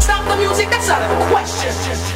Stop the music, that's question.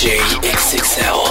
DJ XXL.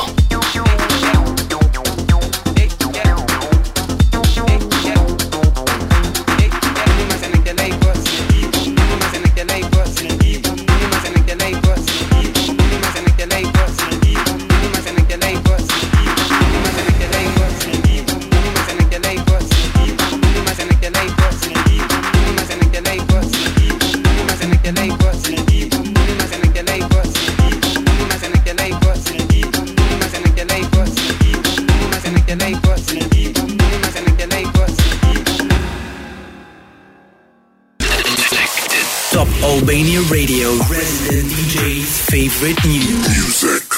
DJ's favorite news. music.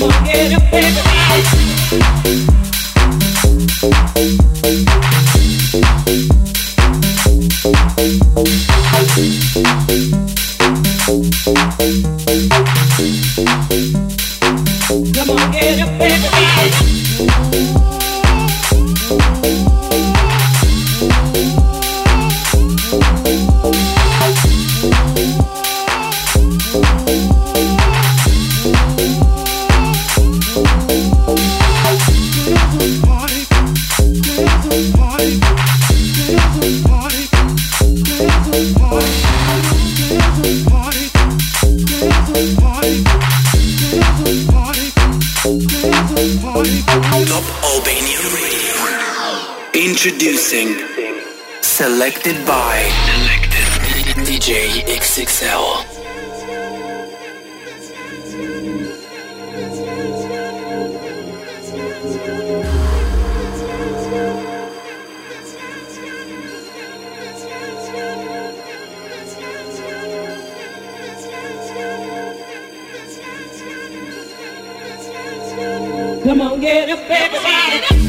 Look at you, baby. Come on, get up, everybody.